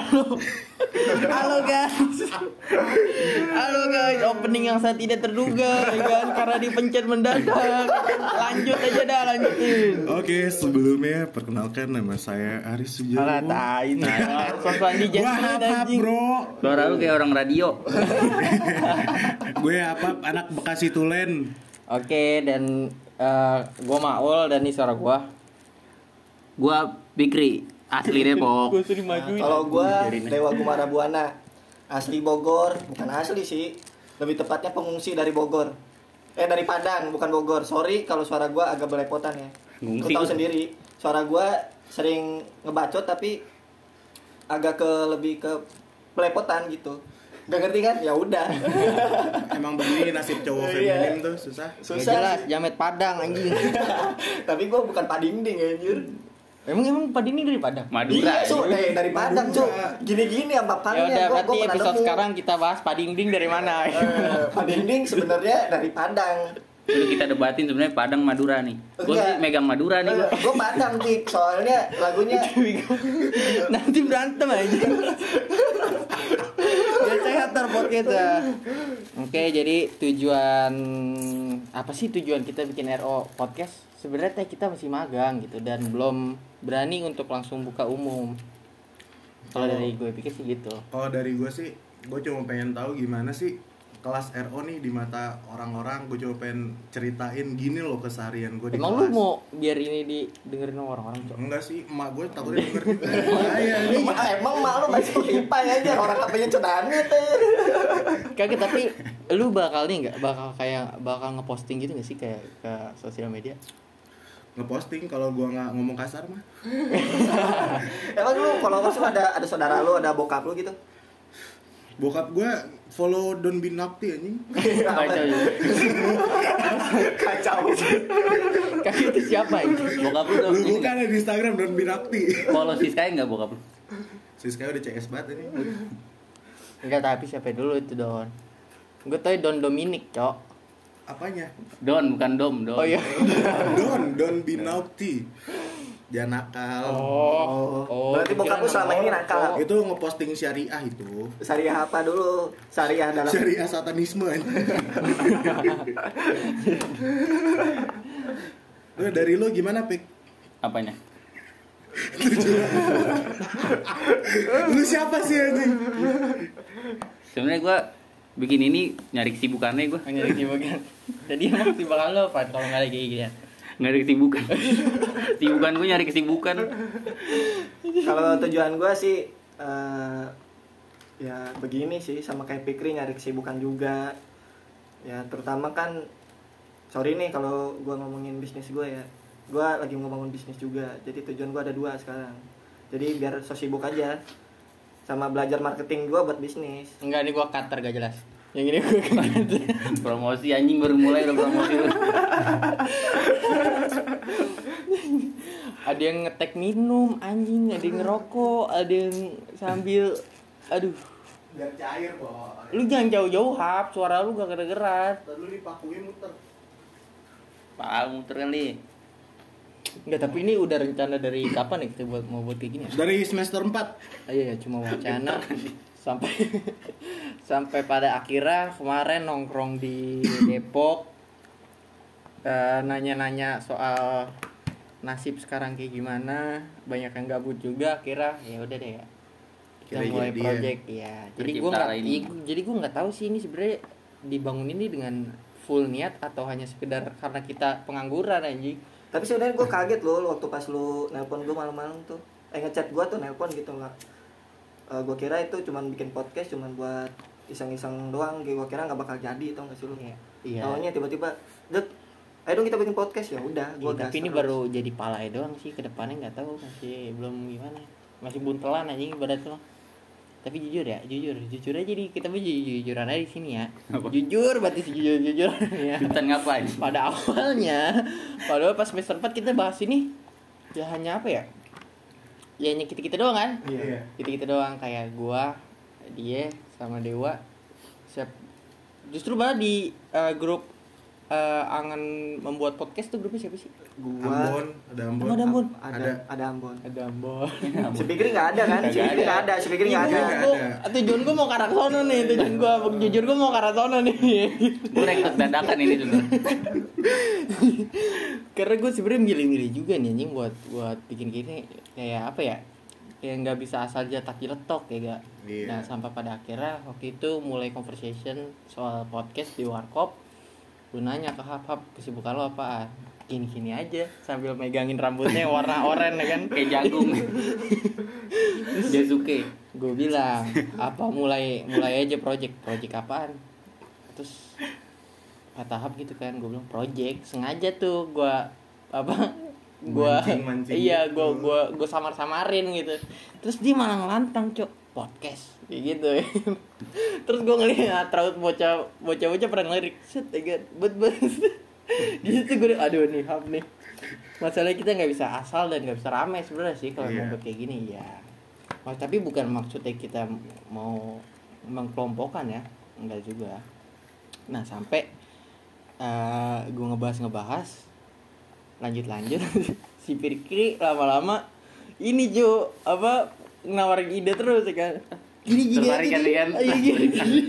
Halo. Halo guys. Halo guys, opening yang saya tidak terduga ya kan karena dipencet mendadak. Lanjut aja dah, lanjutin. Oke, sebelumnya perkenalkan nama saya Aris Sujono. Alah tai nah. Sosokan di anjing. bro? Suara lu kayak orang radio. Gue apa? Anak Bekasi Tulen. Oke, dan eh, gua Maul dan ini suara gua. Gua Bikri, asli Depok. Suruh. Kalau gua Biarin aja. Dewa Gumara Buana, asli Bogor, bukan asli sih. Lebih tepatnya pengungsi dari Bogor. Eh dari Padang, bukan Bogor. Sorry kalau suara gua agak belepotan ya. Lu tahu sendiri, suara gua sering ngebacot tapi agak ke lebih ke belepotan gitu. Gak ngerti kan? Ya udah. Emang begini nasib cowok Iya. feminim tuh susah. Gak Susah. jelas, jamet Padang anjing. tapi gua bukan padingding anjir. Emang emang Padang ini dari Padang? Madura. Iya, Cuk. dari dari Padang, Cuk. Gini-gini ya Ya makannya udah, gua, berarti gua episode nemu. sekarang kita bahas Padingding dari mana? Eh, Padingding sebenarnya dari Padang. Dulu kita debatin sebenarnya Padang Madura nih. Gua Enggak. sih megang Madura nih gua. gue Padang dik soalnya lagunya Nanti berantem aja. Gak sehat ntar podcast ya. Oke, jadi tujuan apa sih tujuan kita bikin RO podcast? Sebenarnya teh kita masih magang gitu dan belum berani untuk langsung buka umum. Kalau Oh. dari gue pikir sih gitu. Kalau dari gue sih, gue cuma pengen tahu gimana sih kelas RO nih di mata orang-orang. Gue cuma pengen ceritain gini loh keseharian gue di Emang kelas. lu mau biar ini didengerin sama orang-orang, Cok? Enggak sih, emak gue takutnya denger juga. Bahaya nih. emang, emang mak lu masih pipai aja orang HP-nya cedanit aja. Kagak tapi lu bakal nih nggak bakal kayak bakal ngeposting gitu nggak sih kayak ke sosial media? Ngeposting kalau gue nggak ngomong kasar mah. Emang lu kalau lu ada ada saudara lu, ada bokap lu gitu. Bokap gue follow Don't Be Naughty anjing. Kacau juga. Kacau. Itu siapa ini? Bokap lu dong. Lu bukan ada di Instagram Don't Be Naughty. Follow si Sky enggak bokap lu? Siska udah CS banget ini. Enggak tapi siapa dulu itu Don? Gue tau Don Dominic, Cok. Apanya? Don bukan Dom, Don. Oh iya. Don't be naughty. Jangan nakal. Oh. Oh. Berarti bokap lu selama ini nakal. Itu ngeposting syariah itu. Syariah apa dulu? Syariah dalam Syariah satanisme. Lu dari lu gimana, Pik? Apanya? Lu siapa sih anjing? Sebenarnya gua bikin ini nyari kesibukannya gua. Hanya di bagian. Jadi emang sih bakal lo Pan kalau nggak ada kayak gini. Nggak ada kesibukan. kesibukan gua nyari kesibukan. Kalau tujuan gue sih eh, ya begini sih sama kayak Pikri nyari kesibukan juga. Ya terutama kan sorry nih kalau gue ngomongin bisnis gue ya. Gue lagi ngebangun bisnis juga. Jadi tujuan gue ada dua sekarang. Jadi biar so sibuk aja sama belajar marketing gue buat bisnis. Enggak nih gua cutter gak jelas. Yang ini gue cutter. Promosi anjing baru mulai udah promosi lu. ada yang ngetek minum anjing, ada yang ngerokok, ada yang sambil aduh. Biar cair, boy. Lu jangan jauh-jauh hap, suara lu gak kedengeran. Lu dipakuin muter. Pak muter kali. Enggak, tapi ini udah rencana dari kapan nih kita buat mau buat kayak gini? ya? Dari semester 4. Ayo ya cuma wacana sampai sampai pada akhirnya kemarin nongkrong di Depok eh, nanya-nanya soal nasib sekarang kayak gimana banyak yang gabut juga akhirnya ya udah deh ya kita Akhirnya mulai ya. project ya jadi gue nggak jadi gue nggak tahu sih ini sebenarnya dibangun ini dengan full niat atau hanya sekedar karena kita pengangguran anjing Tapi sebenarnya gue kaget loh waktu pas lu nelpon gue malam-malam tuh. Eh ngechat gue tuh nelpon gitu nggak. gue kira itu cuman bikin podcast cuman buat iseng-iseng doang. Gue kira nggak bakal jadi tau gak sih lu. Iya. Iya. Taunya tiba-tiba, Dek, ayo dong kita bikin podcast ya udah. Iya, Gue tapi ini baru jadi palai doang sih ke depannya nggak tahu masih belum gimana masih buntelan anjing ibarat tuh tapi jujur ya jujur. Jujur aja di kita mah jujur jujuran aja di sini ya. Apa? jujur berarti jujur jujur ya. Jutan ngapain? pada awalnya padahal pas semester 4 kita bahas ini ya hanya apa ya? Ya hanya kita kita doang kan? Iya. kita kita doang kayak gua dia sama dewa. Siap. Justru malah di eh, grup eh, angan membuat podcast tuh grupnya siapa sih? Gua Ambon ada Ambon Emang ada Ambon? ada Ada. ada Ambon. Ada Ambon. Si Pikri nggak ada kan? Si Nggak Pikri nggak ada. Si Pikri nggak Iya, ada. gua- ada. Tujuan gue mau ke arah sono nih, tujuan gue jujur gue mau ke arah sono nih. Gue rekrut dadakan ini dulu. Karena gue sebenarnya milih-milih juga nih anjing buat buat bikin gini kayak apa ya? Kayak nggak bisa asal jetak jeletok ya gak. Iya. Nah sampai pada akhirnya waktu itu mulai conversation soal podcast di warkop. Gue nanya ke Hap Hap kesibukan lo apaan? Gini-gini aja sambil megangin rambutnya warna oranye ya kan. Kayak jagung. Dia suke. gue bilang apa mulai mulai aja project project apaan terus kata Hap gitu kan gue bilang project sengaja tuh gue apa gue iya gue gue gue samar samarin gitu terus dia malah ngelantang cok podcast. Kayak gitu terus gue ngeliat raut bocah bocah bocah pernah ngelirik. Set ya bet bet di situ gue aduh nih Hap nih. Masalahnya kita nggak bisa asal dan nggak bisa rame sebenarnya sih kalau Iya. mau buat kayak gini ya Oh, tapi bukan maksudnya kita mau mengkelompokkan ya. Enggak juga. Nah sampai eh gue ngebahas ngebahas lanjut lanjut si Pirkri lama-lama ini Jo apa nawarin ide terus ya kan gini gini Tertarik aja, kan, gini. kan? Ayo, gini, gini.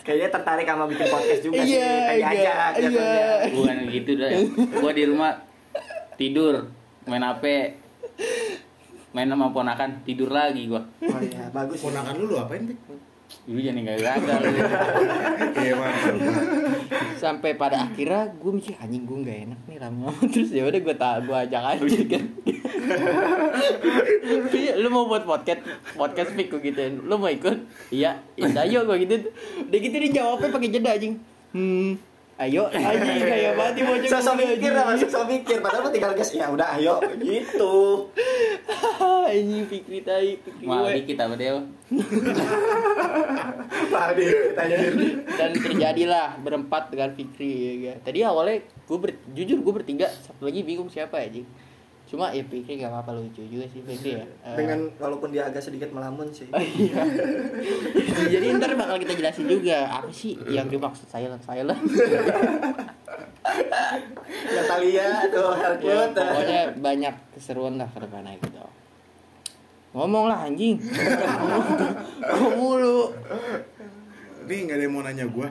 Kayaknya tertarik sama bikin podcast juga sih. Iya, Kayak iya, aja iya. Bukan gitu dah. Gue di rumah tidur, main HP, main sama ponakan, tidur lagi gua. Oh iya, bagus. ya. Ponakan lu lu apain, Pik? Dulu jangan nggak gagal. Iya, mantap. sampai pada akhirnya gue mikir anjing gue nggak enak nih lama terus ya udah gue tak gue ajak aja kan Iya, lu mau buat podcast podcast pick gue gituin lu mau ikut iya iya ayo gue gitu udah gitu dia jawabnya pakai jeda anjing hmm ayo anjing kayak banget nih bocah Sosok mikir anjing. lah, sosok mikir. Padahal mah tinggal gas. Ya udah, ayo. Gitu. anjing pikir tai pikir Malah gue dikit apa dia? Tadi tanya dan terjadilah berempat dengan Fikri ya kan. Tadi awalnya gue ber, jujur gue bertiga satu lagi bingung siapa ya Jing. Cuma ya Fikri gak apa-apa lucu juga sih Fikri ya. Eh, dengan walaupun dia agak sedikit melamun sih. Oh, iya. Jadi ntar bakal kita jelasin juga apa sih yang dimaksud silent silent. Natalia tuh ya, Helput. pokoknya banyak keseruan lah ke depannya gitu. Ngomong lah anjing. Ngomong mulu. Nih nggak ada yang mau nanya gua.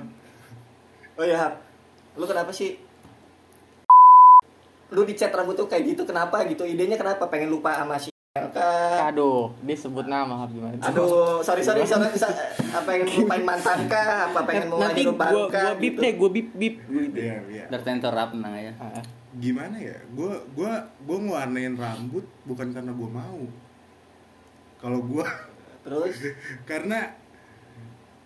Oh iya, Hap. lu kenapa sih? Lu di chat rambut tuh kayak gitu kenapa gitu? Idenya kenapa? Pengen lupa sama si LK? Aduh, disebut nama gimana? Aduh, sorry sorry sorry, sorry. apa pengen lupain mantan kah? Apa pengen mulai Nanti gua kah? gua bip gitu? deh, gua bip bip. Iya, iya. Rap aja. Ah, Gimana ya? Gua gua gua ngewarnain rambut bukan karena gua mau. Kalau gua Terus karena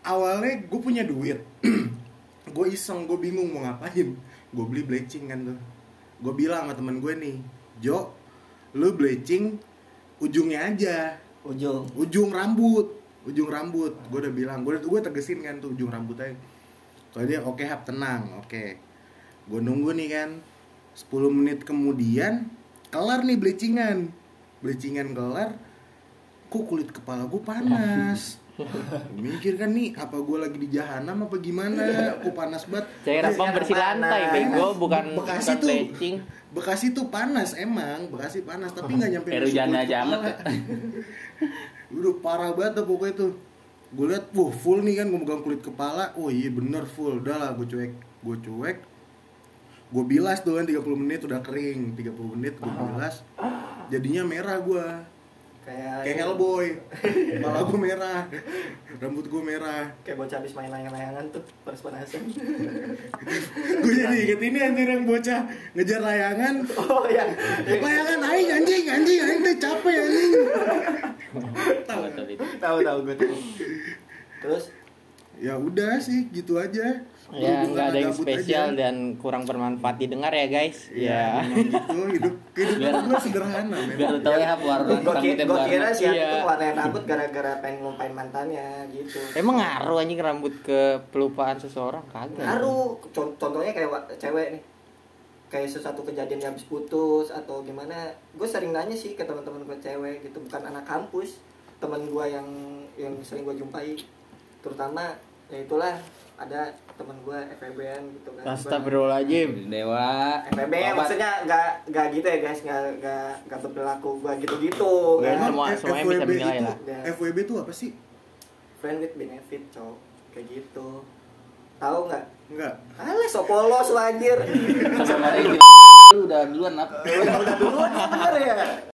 awalnya gue punya duit gue iseng gue bingung mau ngapain gue beli bleaching kan tuh gue bilang sama temen gue nih Jo lu bleaching ujungnya aja. Ujung. ujung rambut ujung rambut. Gue udah bilang gue gue tegesin kan tuh ujung rambutnya kalau dia oke hap tenang oke. Gue nunggu nih kan 10 menit kemudian kelar nih bleachingan. Bleachingan kelar kok kulit kepala gue panas mikir kan nih apa gue lagi di jahanam apa gimana? Kok panas banget. Cairan pembersih lantai, bego, bukan Bekasi bukan tuh bleaching. Bekasi tuh panas emang. Bekasi panas tapi nggak nyampe hujan aja ya. Udah parah banget tuh pokoknya tuh. Gue liat, wah full nih kan gue megang kulit kepala. Oh iya bener full, udah lah gue cuek. Gue cuek. Gue bilas tuh kan 30 menit udah kering. 30 menit gue bilas. Jadinya merah gue Kayak Kayak Hellboy. Kepala gue merah. Rambut gue merah. Kayak bocah habis main layang-layangan tuh panas panasan. Gue jadi inget ini anjir yang bocah Ngejar layangan. Oh ya. Layangan aing anjing anjing aing teh capek anjing. Tahu tahu tahu. Gue tahu. Terus Ya udah sih gitu aja Ya, nggak ada yang spesial aja. dan kurang bermanfaat didengar ya guys. Ya, Ya. gitu hidup kehidupan gue sederhana Biar memang. lu tahu ya warna gue kira, sih Iya. itu warnain rambut gara-gara pengen ngumpain mantannya gitu. Emang ngaruh anjing rambut ke pelupaan seseorang kagak. Ngaruh. Con- Contohnya kayak cewek nih. Kayak sesuatu kejadian yang habis putus atau gimana. Gue sering nanya sih ke teman-teman gue cewek gitu, bukan anak kampus. Temen gue yang yang sering gue jumpai terutama ya itulah ada temen gue FEB-an gitu kan Astagfirullahaladzim Dewa. FEB Bapak- maksudnya nggak nggak gitu ya guys nggak nggak nggak berperilaku gue gitu-gitu Nggak, kan semua- semuanya bisa itu, lah. Ya. FWB itu apa sih? friend with benefit cowok kayak gitu tahu nggak Enggak. Alah, so polos lu anjir. Lu udah duluan apa? Udah udah duluan ya bener ya.